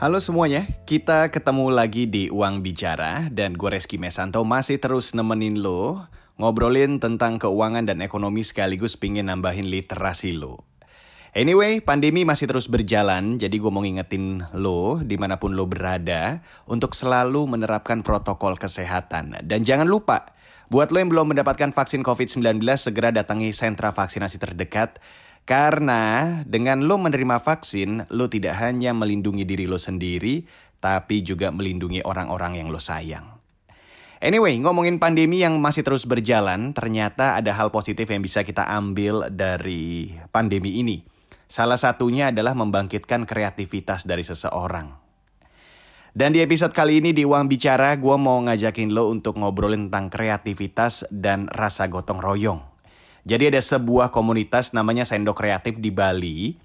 Halo semuanya, kita ketemu lagi di Uang Bicara dan gue Reski Mesanto masih terus nemenin lo ngobrolin tentang keuangan dan ekonomi sekaligus pingin nambahin literasi lo. Anyway, pandemi masih terus berjalan, jadi gue mau ngingetin lo di mana pun lo berada untuk selalu menerapkan protokol kesehatan. Dan jangan lupa, buat lo yang belum mendapatkan vaksin COVID-19, segera datangi sentra vaksinasi terdekat karena dengan lo menerima vaksin, lo tidak hanya melindungi diri lo sendiri, tapi juga melindungi orang-orang yang lo sayang. Anyway, ngomongin pandemi yang masih terus berjalan, ternyata ada hal positif yang bisa kita ambil dari pandemi ini. Salah satunya adalah membangkitkan kreativitas dari seseorang. Dan di episode kali ini di Uang Bicara, gue mau ngajakin lo untuk ngobrolin tentang kreativitas dan rasa gotong royong. Jadi ada sebuah komunitas namanya Sendok Kreatif di Bali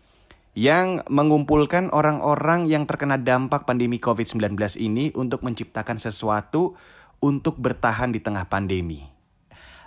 yang mengumpulkan orang-orang yang terkena dampak pandemi COVID-19 ini untuk menciptakan sesuatu untuk bertahan di tengah pandemi.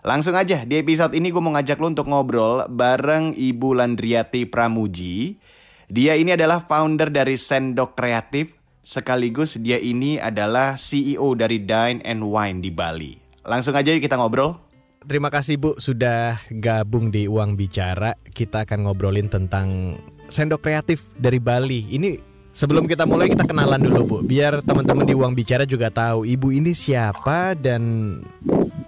Langsung aja di episode ini gue mau ngajak lo untuk ngobrol bareng Ibu Landriati Pramuji. Dia ini adalah founder dari Sendok Kreatif sekaligus dia ini adalah CEO dari Dine and Wine di Bali. Langsung aja yuk kita ngobrol. Terima kasih Bu sudah gabung di Uang Bicara. Kita akan ngobrolin tentang sendok kreatif dari Bali. Ini sebelum kita mulai kita kenalan dulu Bu, biar teman-teman di Uang Bicara juga tahu Ibu ini siapa dan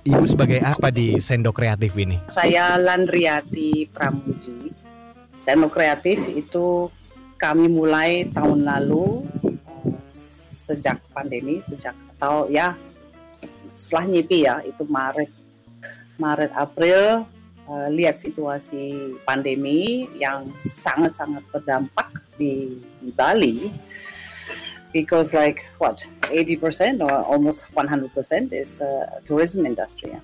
Ibu sebagai apa di sendok kreatif ini. Saya Landriati Pramuji. Sendok kreatif itu kami mulai tahun lalu sejak pandemi, sejak atau ya setelah nyipi ya itu Maret Maret April uh, lihat situasi pandemi yang sangat-sangat berdampak di, di Bali because like what 80% or almost 100% is uh, tourism industry ya.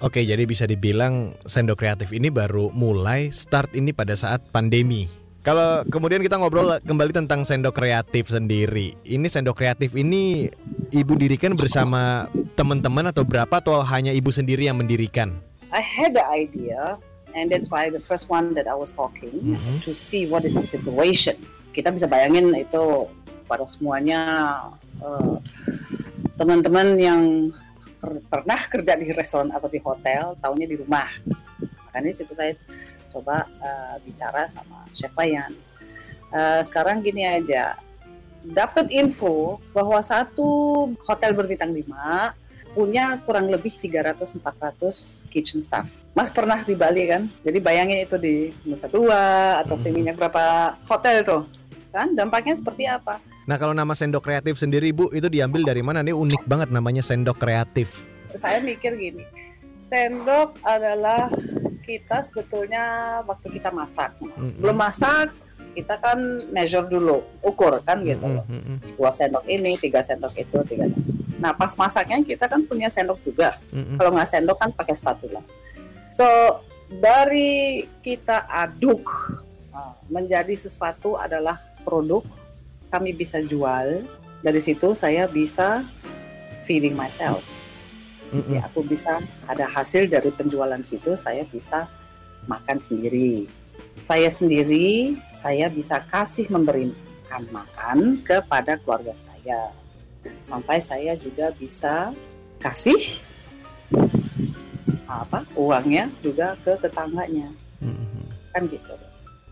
Oke, jadi bisa dibilang Sendo Kreatif ini baru mulai start ini pada saat pandemi. Kalau kemudian kita ngobrol kembali tentang Sendok Kreatif sendiri. Ini Sendok Kreatif ini ibu dirikan bersama teman-teman atau berapa atau hanya ibu sendiri yang mendirikan? I had the idea and that's why the first one that I was talking mm-hmm. to see what is the situation. Kita bisa bayangin itu pada semuanya uh, teman-teman yang pernah kerja di restoran atau di hotel, tahunya di rumah. Makanya situ saya coba uh, bicara sama Chef Bayan. Uh, sekarang gini aja, dapat info bahwa satu hotel berbintang 5 punya kurang lebih 300-400 kitchen staff. Mas pernah di Bali kan? Jadi bayangin itu di Nusa Dua atau Seminyak hmm. berapa hotel tuh. Kan dampaknya seperti apa? Nah kalau nama Sendok Kreatif sendiri Bu, itu diambil dari mana? Ini unik banget namanya Sendok Kreatif. Saya mikir gini, sendok adalah kita sebetulnya waktu kita masak. -hmm. Sebelum masak, kita kan measure dulu, ukur kan gitu loh. -hmm. Dua sendok ini, tiga sendok itu, tiga sendok Nah pas masaknya kita kan punya sendok juga. Mm-hmm. Kalau nggak sendok kan pakai spatula. So dari kita aduk uh, menjadi sesuatu adalah produk kami bisa jual. Dari situ saya bisa feeding myself. Mm-hmm. Ya aku bisa ada hasil dari penjualan situ saya bisa makan sendiri. Saya sendiri saya bisa kasih memberikan makan kepada keluarga saya sampai saya juga bisa kasih apa uangnya juga ke tetangganya mm-hmm. kan gitu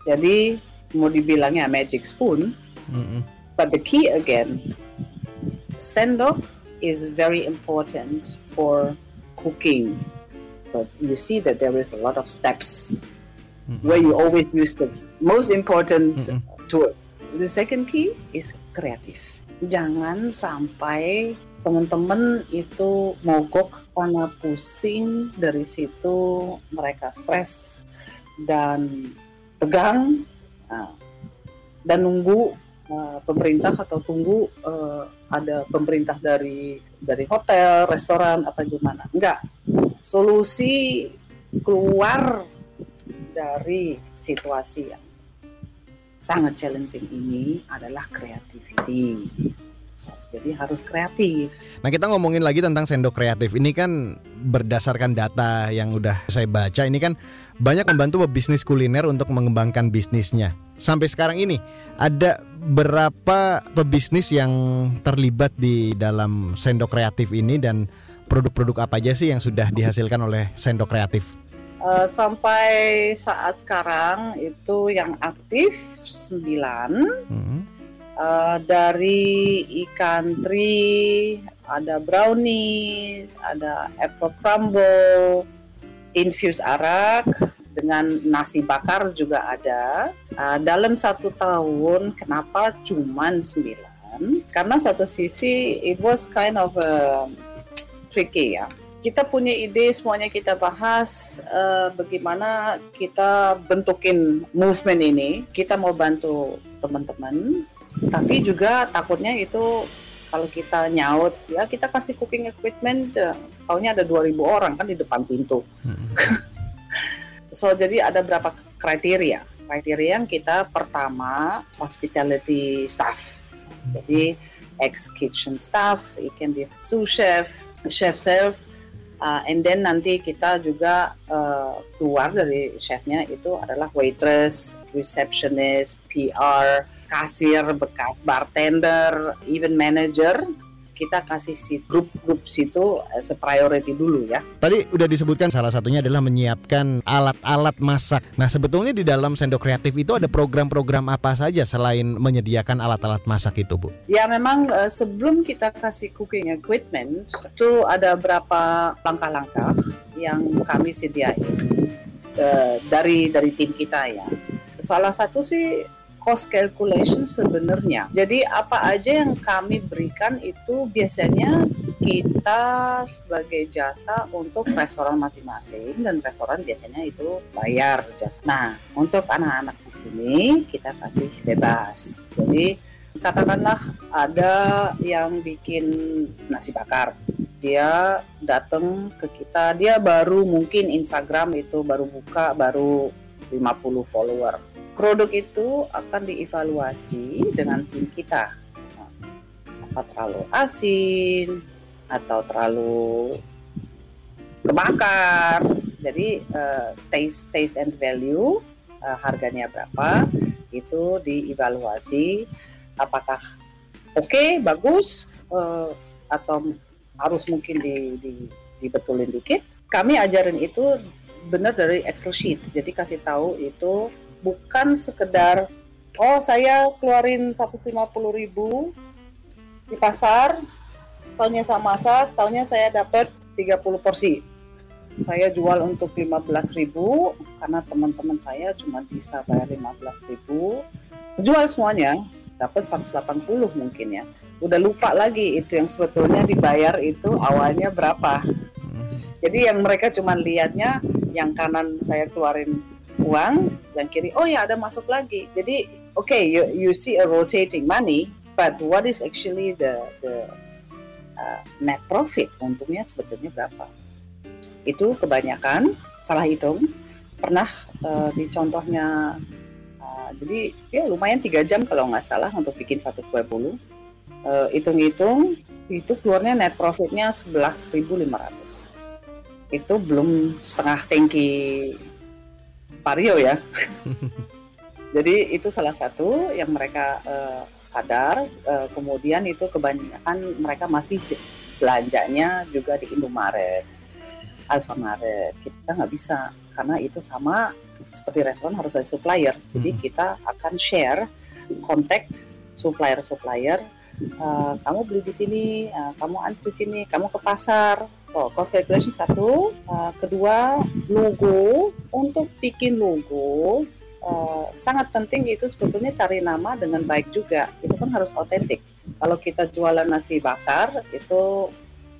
jadi mau dibilangnya magic spoon mm-hmm. but the key again sendok is very important for cooking so you see that there is a lot of steps mm-hmm. where you always use the most important mm-hmm. tool the second key is creative jangan sampai teman-teman itu mogok karena pusing dari situ mereka stres dan tegang nah, dan nunggu uh, pemerintah atau tunggu uh, ada pemerintah dari dari hotel, restoran apa gimana. Enggak. Solusi keluar dari situasi yang sangat challenging ini adalah creativity. Jadi harus kreatif. Nah kita ngomongin lagi tentang sendok kreatif ini kan berdasarkan data yang udah saya baca ini kan banyak membantu bisnis kuliner untuk mengembangkan bisnisnya. Sampai sekarang ini ada berapa pebisnis yang terlibat di dalam sendok kreatif ini dan produk-produk apa aja sih yang sudah dihasilkan oleh sendok kreatif? Uh, sampai saat sekarang itu yang aktif 9 hmm. uh, dari ikan teri, ada brownies, ada apple crumble, infused arak, dengan nasi bakar juga ada. Uh, dalam satu tahun, kenapa cuma sembilan? Karena satu sisi it was kind of a tricky ya. Kita punya ide semuanya kita bahas uh, bagaimana kita bentukin movement ini. Kita mau bantu teman-teman, tapi juga takutnya itu kalau kita nyaut ya kita kasih cooking equipment uh, tahunya ada 2000 orang kan di depan pintu. Hmm. So jadi ada berapa kriteria. Kriteria yang kita pertama hospitality staff. Jadi ex kitchen staff, it can be sous chef, chef chef, uh, and then nanti kita juga uh, keluar dari chefnya itu adalah waitress, receptionist, PR, kasir, bekas bartender, even manager kita kasih si grup-grup situ as a priority dulu ya. Tadi udah disebutkan salah satunya adalah menyiapkan alat-alat masak. Nah sebetulnya di dalam sendok kreatif itu ada program-program apa saja selain menyediakan alat-alat masak itu Bu? Ya memang uh, sebelum kita kasih cooking equipment itu ada berapa langkah-langkah yang kami sediain uh, dari dari tim kita ya. Salah satu sih cost calculation sebenarnya. Jadi apa aja yang kami berikan itu biasanya kita sebagai jasa untuk restoran masing-masing dan restoran biasanya itu bayar jasa. Nah, untuk anak-anak di sini kita kasih bebas. Jadi katakanlah ada yang bikin nasi bakar dia datang ke kita dia baru mungkin Instagram itu baru buka baru 50 follower produk itu akan dievaluasi dengan tim kita. Apa terlalu asin atau terlalu kebakar. Jadi uh, taste taste and value uh, harganya berapa itu dievaluasi apakah oke okay, bagus uh, atau harus mungkin di, di, dibetulin dikit. Kami ajarin itu benar dari Excel sheet. Jadi kasih tahu itu bukan sekedar oh saya keluarin 150 ribu di pasar tahunnya sama masak tahunnya saya dapat 30 porsi. Saya jual untuk 15 ribu karena teman-teman saya cuma bisa bayar 15 ribu. Jual semuanya dapat 180 mungkin ya. Udah lupa lagi itu yang sebetulnya dibayar itu awalnya berapa. Hmm. jadi yang mereka cuma lihatnya yang kanan saya keluarin uang dan kiri oh ya ada masuk lagi. Jadi oke okay, you you see a rotating money but what is actually the the uh, net profit? Untungnya sebetulnya berapa? Itu kebanyakan salah hitung. Pernah uh, di contohnya uh, jadi ya lumayan tiga jam kalau nggak salah untuk bikin satu kue bolu uh, hitung-hitung itu keluarnya net profitnya 11.500 itu belum setengah tangki Vario ya. Jadi itu salah satu yang mereka uh, sadar. Uh, kemudian itu kebanyakan mereka masih belanjanya juga di Indomaret, Alfamaret. Kita nggak bisa karena itu sama seperti restoran harus ada supplier. Jadi hmm. kita akan share kontak supplier-supplier. Uh, kamu beli di sini, uh, kamu antri sini, kamu ke pasar, Oh, cost calculation satu, uh, kedua logo untuk bikin logo uh, sangat penting itu sebetulnya cari nama dengan baik juga. Itu kan harus otentik. Kalau kita jualan nasi bakar itu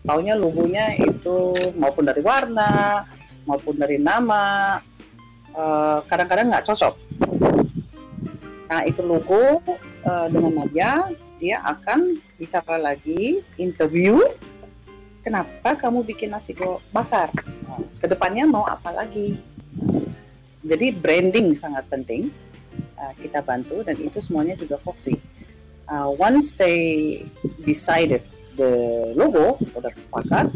taunya logonya itu maupun dari warna maupun dari nama uh, kadang-kadang nggak cocok. Nah itu logo uh, dengan Nadia dia akan bicara lagi interview kenapa kamu bikin nasi bakar? Nah, ke depannya mau apa lagi? Jadi branding sangat penting. Uh, kita bantu dan itu semuanya juga free. Uh, once they decided the logo udah sepakat,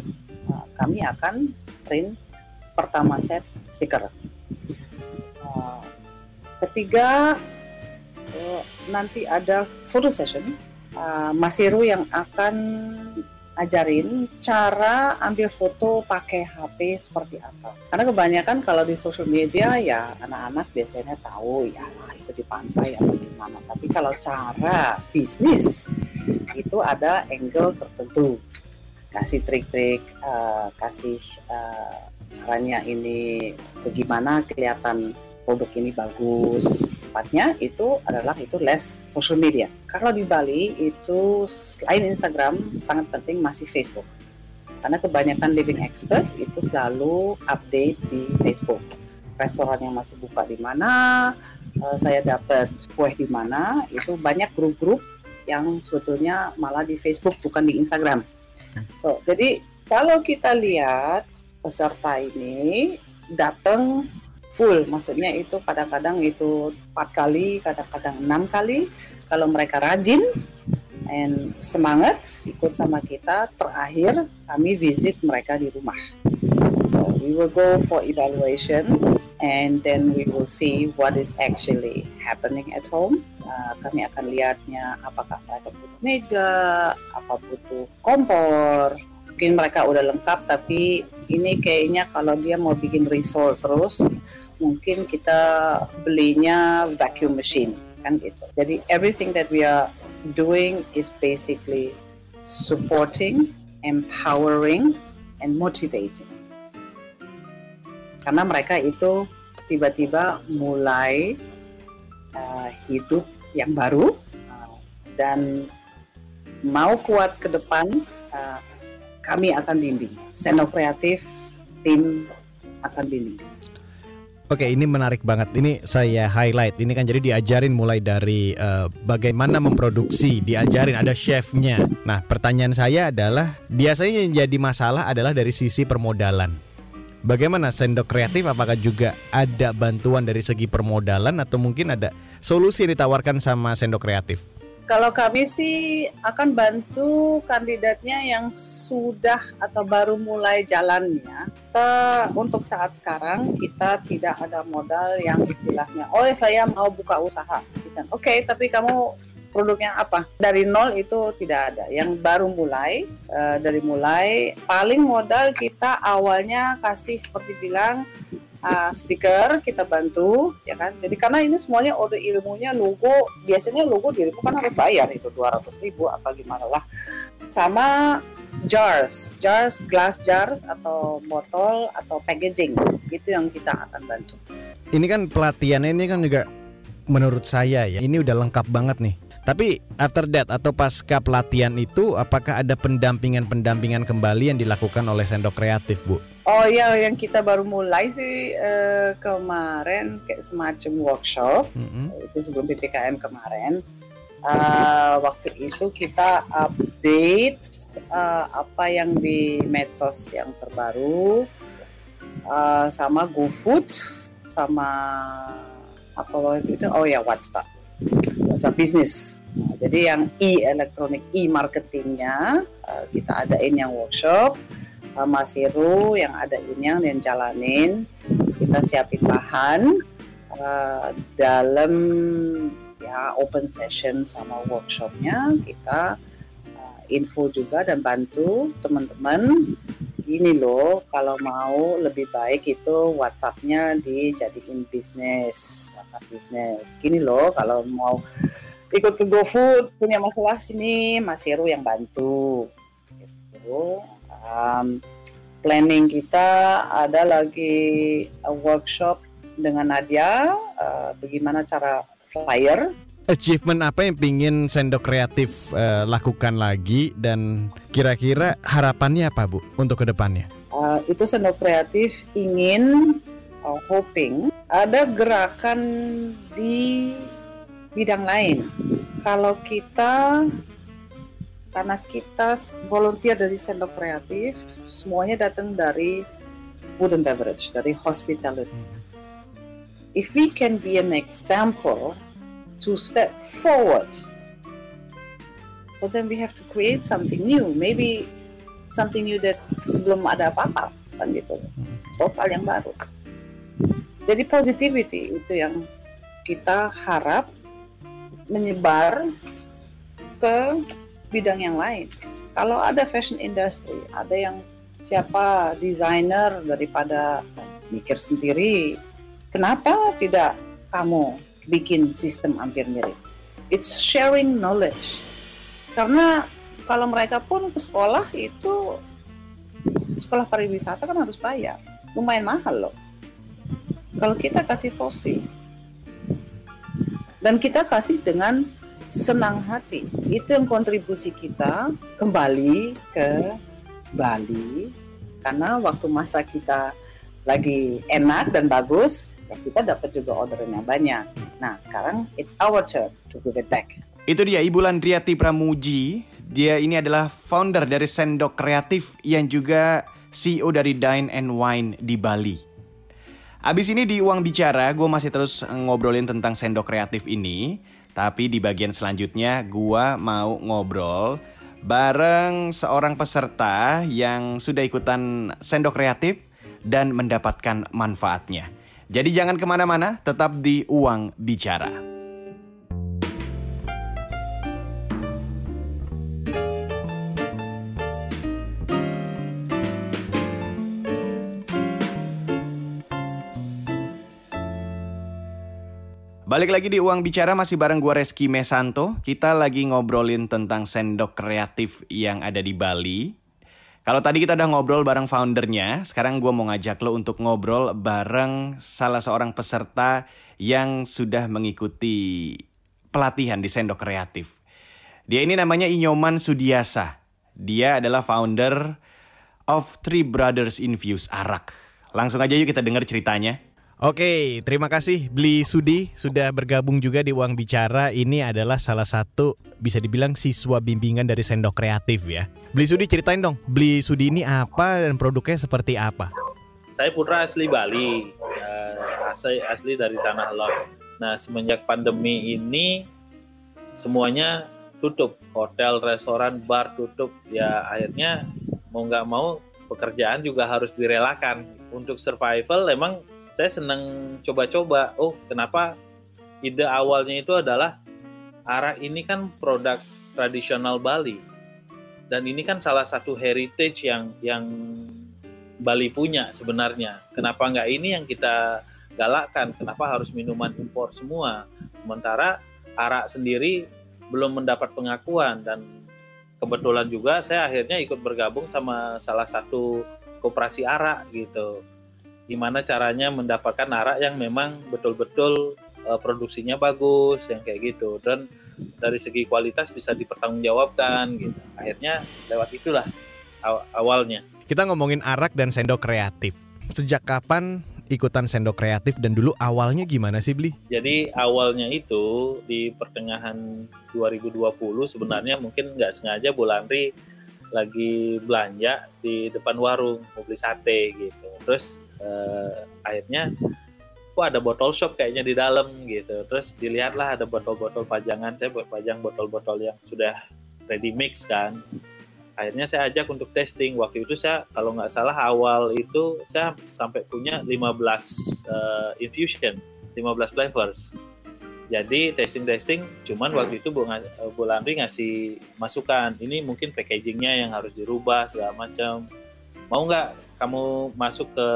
uh, kami akan print pertama set stiker. Uh, ketiga uh, nanti ada photo session uh, Mas Heru yang akan ajarin cara ambil foto pakai HP seperti apa. Karena kebanyakan kalau di social media ya anak-anak biasanya tahu ya itu di pantai atau gimana. Tapi kalau cara bisnis itu ada angle tertentu. Kasih trik-trik, uh, kasih uh, caranya ini bagaimana kelihatan produk ini bagus. Tepatnya itu adalah itu less social media. Kalau di Bali itu selain Instagram sangat penting masih Facebook. Karena kebanyakan living expert itu selalu update di Facebook. Restoran yang masih buka di mana, uh, saya dapat kue di mana, itu banyak grup-grup yang sebetulnya malah di Facebook bukan di Instagram. So, jadi kalau kita lihat peserta ini datang full. Maksudnya itu kadang-kadang itu empat kali kadang-kadang enam kali. Kalau mereka rajin and semangat ikut sama kita terakhir kami visit mereka di rumah. So we will go for evaluation and then we will see what is actually happening at home. Uh, kami akan lihatnya apakah mereka butuh meja apa butuh kompor mungkin mereka udah lengkap tapi ini kayaknya kalau dia mau bikin resort terus mungkin kita belinya vacuum machine kan gitu. Jadi everything that we are doing is basically supporting, empowering, and motivating. Karena mereka itu tiba-tiba mulai uh, hidup yang baru uh, dan mau kuat ke depan, uh, kami akan bimbing. Seno Kreatif, tim akan bimbing. Oke, ini menarik banget. Ini saya highlight. Ini kan jadi diajarin mulai dari uh, bagaimana memproduksi, diajarin ada chefnya. Nah, pertanyaan saya adalah biasanya yang jadi masalah adalah dari sisi permodalan. Bagaimana sendok kreatif? Apakah juga ada bantuan dari segi permodalan atau mungkin ada solusi yang ditawarkan sama sendok kreatif? Kalau kami sih akan bantu kandidatnya yang sudah atau baru mulai jalannya. Kita, untuk saat sekarang kita tidak ada modal yang istilahnya, oh saya mau buka usaha. Oke, okay, tapi kamu produknya apa? Dari nol itu tidak ada. Yang baru mulai, uh, dari mulai paling modal kita awalnya kasih seperti bilang uh, stiker kita bantu ya kan? Jadi karena ini semuanya order ilmunya logo biasanya logo dirimu kan harus bayar itu 200 ribu apa gimana lah. Sama jars jars glass jars atau botol atau packaging itu yang kita akan bantu. Ini kan pelatihannya ini kan juga menurut saya ya ini udah lengkap banget nih tapi after that atau pasca pelatihan itu apakah ada pendampingan-pendampingan kembali yang dilakukan oleh Sendok Kreatif, Bu? Oh iya, yang kita baru mulai sih uh, kemarin kayak semacam workshop mm-hmm. itu sebelum ppkm kemarin. Uh, waktu itu kita update uh, apa yang di medsos yang terbaru uh, sama GoFood sama apa waktu itu oh ya WhatsApp WhatsApp Business. Nah, jadi yang e elektronik e marketingnya uh, kita adain yang workshop uh, Mas Heru yang ada ini yang jalanin kita siapin bahan uh, dalam ya open session sama workshopnya kita uh, info juga dan bantu teman-teman ini loh kalau mau lebih baik itu WhatsAppnya dijadiin bisnis WhatsApp bisnis. Gini loh kalau mau ikut ke GoFood punya masalah sini Mas Heru yang bantu. Gitu. Um, planning kita ada lagi workshop dengan Nadia uh, bagaimana cara flyer achievement apa yang pingin Sendok Kreatif uh, lakukan lagi dan kira-kira harapannya apa Bu untuk ke depannya? Uh, itu Sendok Kreatif ingin uh, hoping ada gerakan di bidang lain. Kalau kita karena kita volunteer dari Sendok Kreatif, semuanya datang dari food and beverage, dari hospitality. If we can be an example to step forward, so then we have to create something new, maybe something new that sebelum ada apa-apa, kan gitu, total yang baru. Jadi positivity itu yang kita harap menyebar ke bidang yang lain. Kalau ada fashion industry, ada yang siapa desainer daripada mikir sendiri, kenapa tidak kamu bikin sistem hampir mirip? It's sharing knowledge. Karena kalau mereka pun ke sekolah itu sekolah pariwisata kan harus bayar, lumayan mahal loh. Kalau kita kasih kopi dan kita kasih dengan senang hati. Itu yang kontribusi kita kembali ke Bali karena waktu masa kita lagi enak dan bagus, ya kita dapat juga orderannya banyak. Nah, sekarang it's our turn to give it back. Itu dia Ibu Landriati Pramuji. Dia ini adalah founder dari Sendok Kreatif yang juga CEO dari Dine and Wine di Bali. Abis ini di Uang Bicara, gue masih terus ngobrolin tentang Sendok Kreatif ini. Tapi di bagian selanjutnya gua mau ngobrol bareng seorang peserta yang sudah ikutan sendok kreatif dan mendapatkan manfaatnya. Jadi jangan ke mana-mana, tetap di Uang Bicara. Balik lagi di Uang Bicara masih bareng gue Reski Mesanto. Kita lagi ngobrolin tentang sendok kreatif yang ada di Bali. Kalau tadi kita udah ngobrol bareng foundernya, sekarang gue mau ngajak lo untuk ngobrol bareng salah seorang peserta yang sudah mengikuti pelatihan di sendok kreatif. Dia ini namanya Inyoman Sudiasa. Dia adalah founder of Three Brothers Infuse Arak. Langsung aja yuk kita dengar ceritanya. Oke, terima kasih Bli Sudi sudah bergabung juga di Uang Bicara. Ini adalah salah satu bisa dibilang siswa bimbingan dari Sendok Kreatif ya. Bli Sudi ceritain dong, Bli Sudi ini apa dan produknya seperti apa? Saya putra asli Bali, ya, asli, asli dari Tanah Lot. Nah, semenjak pandemi ini semuanya tutup, hotel, restoran, bar tutup. Ya akhirnya mau nggak mau pekerjaan juga harus direlakan. Untuk survival emang saya senang coba-coba. Oh, kenapa ide awalnya itu adalah arak ini kan produk tradisional Bali. Dan ini kan salah satu heritage yang yang Bali punya sebenarnya. Kenapa nggak ini yang kita galakkan? Kenapa harus minuman impor semua? Sementara arak sendiri belum mendapat pengakuan dan kebetulan juga saya akhirnya ikut bergabung sama salah satu koperasi arak gitu gimana caranya mendapatkan arak yang memang betul-betul uh, produksinya bagus yang kayak gitu dan dari segi kualitas bisa dipertanggungjawabkan gitu akhirnya lewat itulah aw awalnya kita ngomongin arak dan sendok kreatif sejak kapan ikutan sendok kreatif dan dulu awalnya gimana sih Bli? Jadi awalnya itu di pertengahan 2020 sebenarnya mungkin nggak sengaja Bu Landri lagi belanja di depan warung mau beli sate gitu. Terus uh, akhirnya kok ada botol shop kayaknya di dalam gitu. Terus dilihatlah ada botol-botol pajangan. Saya buat pajang botol-botol yang sudah ready mix kan. Akhirnya saya ajak untuk testing. Waktu itu saya kalau nggak salah awal itu saya sampai punya 15 uh, eh, infusion 15 flavors. Jadi testing-testing cuman waktu itu Bu, Bu Landri ngasih masukan. Ini mungkin packagingnya yang harus dirubah segala macam mau nggak kamu masuk ke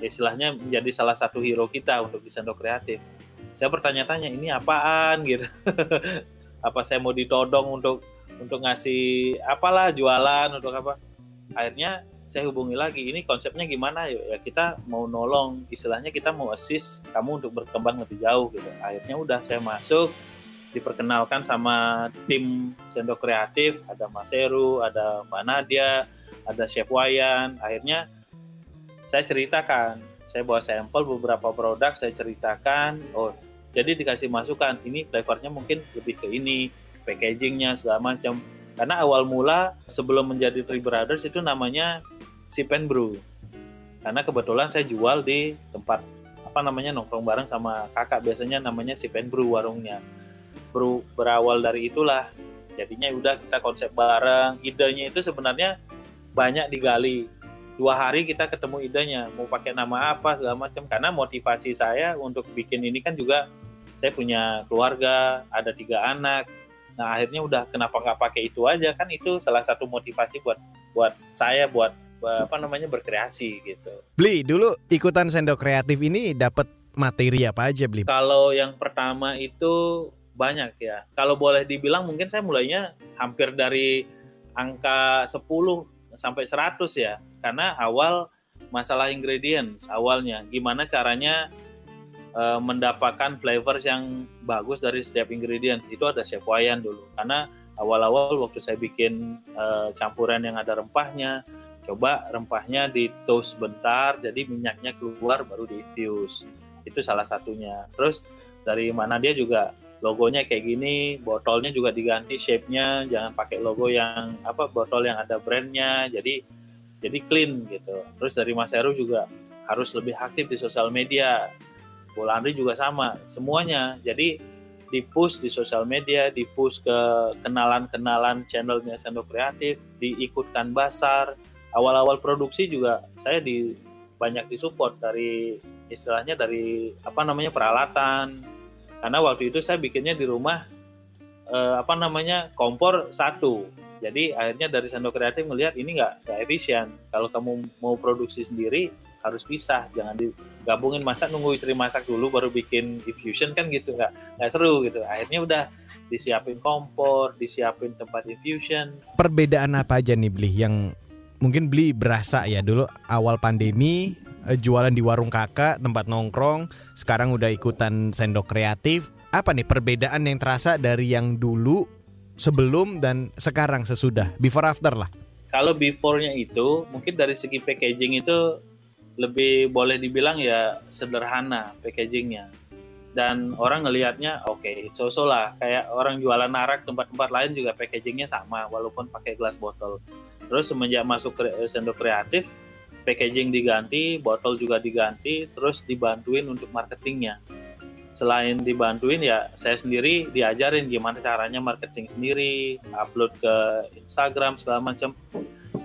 istilahnya menjadi salah satu hero kita untuk di sendok kreatif. Saya bertanya-tanya ini apaan gitu. apa saya mau ditodong untuk untuk ngasih apalah jualan untuk apa? Akhirnya saya hubungi lagi ini konsepnya gimana ya kita mau nolong istilahnya kita mau assist kamu untuk berkembang lebih jauh gitu akhirnya udah saya masuk diperkenalkan sama tim sendok kreatif ada Mas Heru ada Mbak Nadia ada chef Wayan. Akhirnya saya ceritakan. Saya bawa sampel beberapa produk saya ceritakan. Oh jadi dikasih masukan ini flavornya mungkin lebih ke ini packagingnya segala macam. Karena awal mula sebelum menjadi Three Brothers itu namanya Sip and Brew. Karena kebetulan saya jual di tempat apa namanya nongkrong bareng sama kakak. Biasanya namanya Sip and Brew warungnya. Brew berawal dari itulah. Jadinya udah kita konsep bareng. Idenya itu sebenarnya banyak digali dua hari kita ketemu idenya mau pakai nama apa segala macam karena motivasi saya untuk bikin ini kan juga saya punya keluarga ada tiga anak nah akhirnya udah kenapa nggak pakai itu aja kan itu salah satu motivasi buat buat saya buat apa namanya berkreasi gitu. Beli dulu ikutan sendok kreatif ini dapat materi apa aja beli? Kalau yang pertama itu banyak ya. Kalau boleh dibilang mungkin saya mulainya hampir dari angka 10 sampai 100 ya. Karena awal masalah ingredients awalnya gimana caranya uh, mendapatkan flavors yang bagus dari setiap ingredients. Itu ada chef Wayan dulu. Karena awal-awal waktu saya bikin uh, campuran yang ada rempahnya, coba rempahnya di toast bentar jadi minyaknya keluar baru di infuse itu salah satunya terus dari mana dia juga logonya kayak gini botolnya juga diganti shape-nya jangan pakai logo yang apa botol yang ada brandnya jadi jadi clean gitu. Terus dari Mas Heru juga harus lebih aktif di sosial media. Bola juga sama semuanya. Jadi di push di sosial media, di push ke kenalan-kenalan channelnya Sendok Kreatif, diikutkan basar. Awal-awal produksi juga saya di banyak disupport dari istilahnya dari apa namanya peralatan karena waktu itu saya bikinnya di rumah eh, apa namanya kompor satu. Jadi akhirnya dari Sando Kreatif melihat ini nggak efisien. Kalau kamu mau produksi sendiri harus pisah. Jangan digabungin masak nunggu istri masak dulu baru bikin infusion kan gitu. Nggak nggak seru gitu. Akhirnya udah disiapin kompor disiapin tempat infusion. Perbedaan apa aja nih beli yang mungkin beli berasa ya dulu awal pandemi Eh, jualan di warung kakak, tempat nongkrong, sekarang udah ikutan sendok kreatif. Apa nih perbedaan yang terasa dari yang dulu sebelum dan sekarang sesudah, before after lah? Kalau before-nya itu mungkin dari segi packaging itu lebih boleh dibilang ya sederhana packagingnya dan orang ngelihatnya oke okay, so so lah kayak orang jualan narak tempat-tempat lain juga packagingnya sama walaupun pakai gelas botol terus semenjak masuk ke sendok kreatif packaging diganti, botol juga diganti, terus dibantuin untuk marketingnya. Selain dibantuin ya saya sendiri diajarin gimana caranya marketing sendiri, upload ke Instagram segala macam.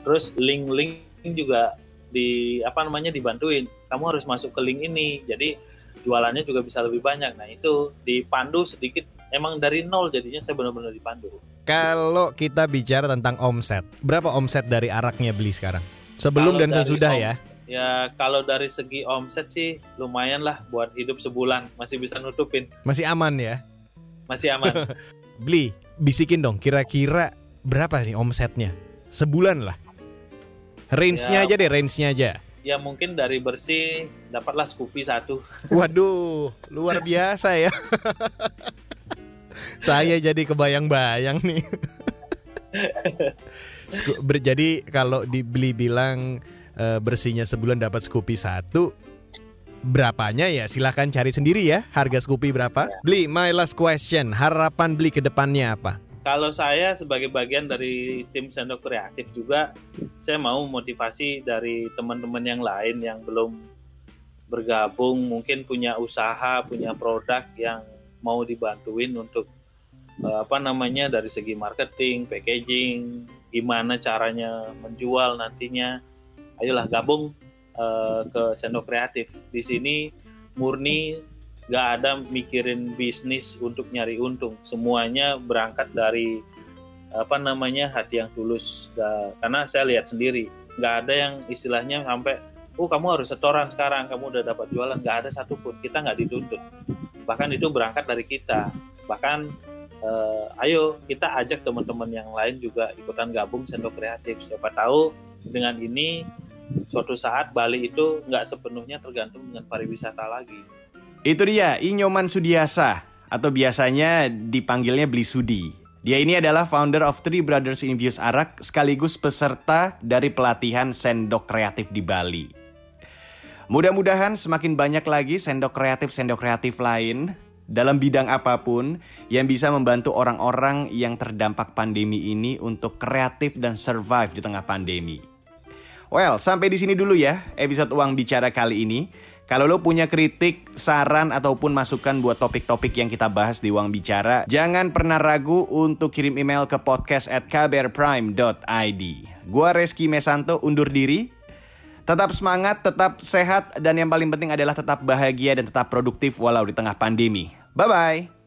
Terus link-link juga di apa namanya dibantuin. Kamu harus masuk ke link ini. Jadi jualannya juga bisa lebih banyak. Nah, itu dipandu sedikit emang dari nol jadinya saya benar-benar dipandu. Kalau kita bicara tentang omset, berapa omset dari araknya beli sekarang? Sebelum kalau dan sesudah ya. Ya kalau dari segi omset sih lumayan lah buat hidup sebulan masih bisa nutupin. Masih aman ya? Masih aman. Beli, bisikin dong kira-kira berapa nih omsetnya? Sebulan lah. Range-nya ya, aja deh, range-nya aja. Ya mungkin dari bersih dapatlah Scoopy satu. Waduh, luar biasa ya. Saya jadi kebayang-bayang nih. Jadi kalau dibeli bilang uh, bersihnya sebulan dapat Scoopy satu, berapanya ya silahkan cari sendiri ya harga Scoopy berapa. Beli my last question, harapan beli ke depannya apa? Kalau saya sebagai bagian dari tim Sendok Kreatif juga, saya mau motivasi dari teman-teman yang lain yang belum bergabung, mungkin punya usaha, punya produk yang mau dibantuin untuk eh, apa namanya dari segi marketing, packaging, gimana caranya menjual nantinya. Ayolah gabung uh, ke Sendok Kreatif. Di sini murni gak ada mikirin bisnis untuk nyari untung. Semuanya berangkat dari apa namanya hati yang tulus. Gak, karena saya lihat sendiri nggak ada yang istilahnya sampai oh kamu harus setoran sekarang kamu udah dapat jualan. Nggak ada satupun. Kita nggak dituntut. Bahkan itu berangkat dari kita. Bahkan uh, ayo kita ajak teman-teman yang lain juga ikutan gabung sendok kreatif. Siapa tahu dengan ini suatu saat Bali itu nggak sepenuhnya tergantung dengan pariwisata lagi. Itu dia Inyoman Sudiasa. Atau biasanya dipanggilnya Bli Sudi. Dia ini adalah founder of Three Brothers Infused Arak sekaligus peserta dari pelatihan sendok kreatif di Bali. Mudah-mudahan semakin banyak lagi sendok kreatif-sendok kreatif lain dalam bidang apa pun yang bisa membantu orang-orang yang terdampak pandemi ini untuk kreatif dan survive di tengah pandemi. Well, sampai di sini dulu ya episode Uang Bicara kali ini. Kalau lo punya kritik, saran, ataupun masukan buat topik-topik yang kita bahas di Uang Bicara, jangan pernah ragu untuk kirim email ke podcast at kbrprime.id. Gua Reski Mesanto undur diri. Tetap semangat, tetap sehat, dan yang paling penting adalah tetap bahagia dan tetap produktif walau di tengah pandemi. Bye bye.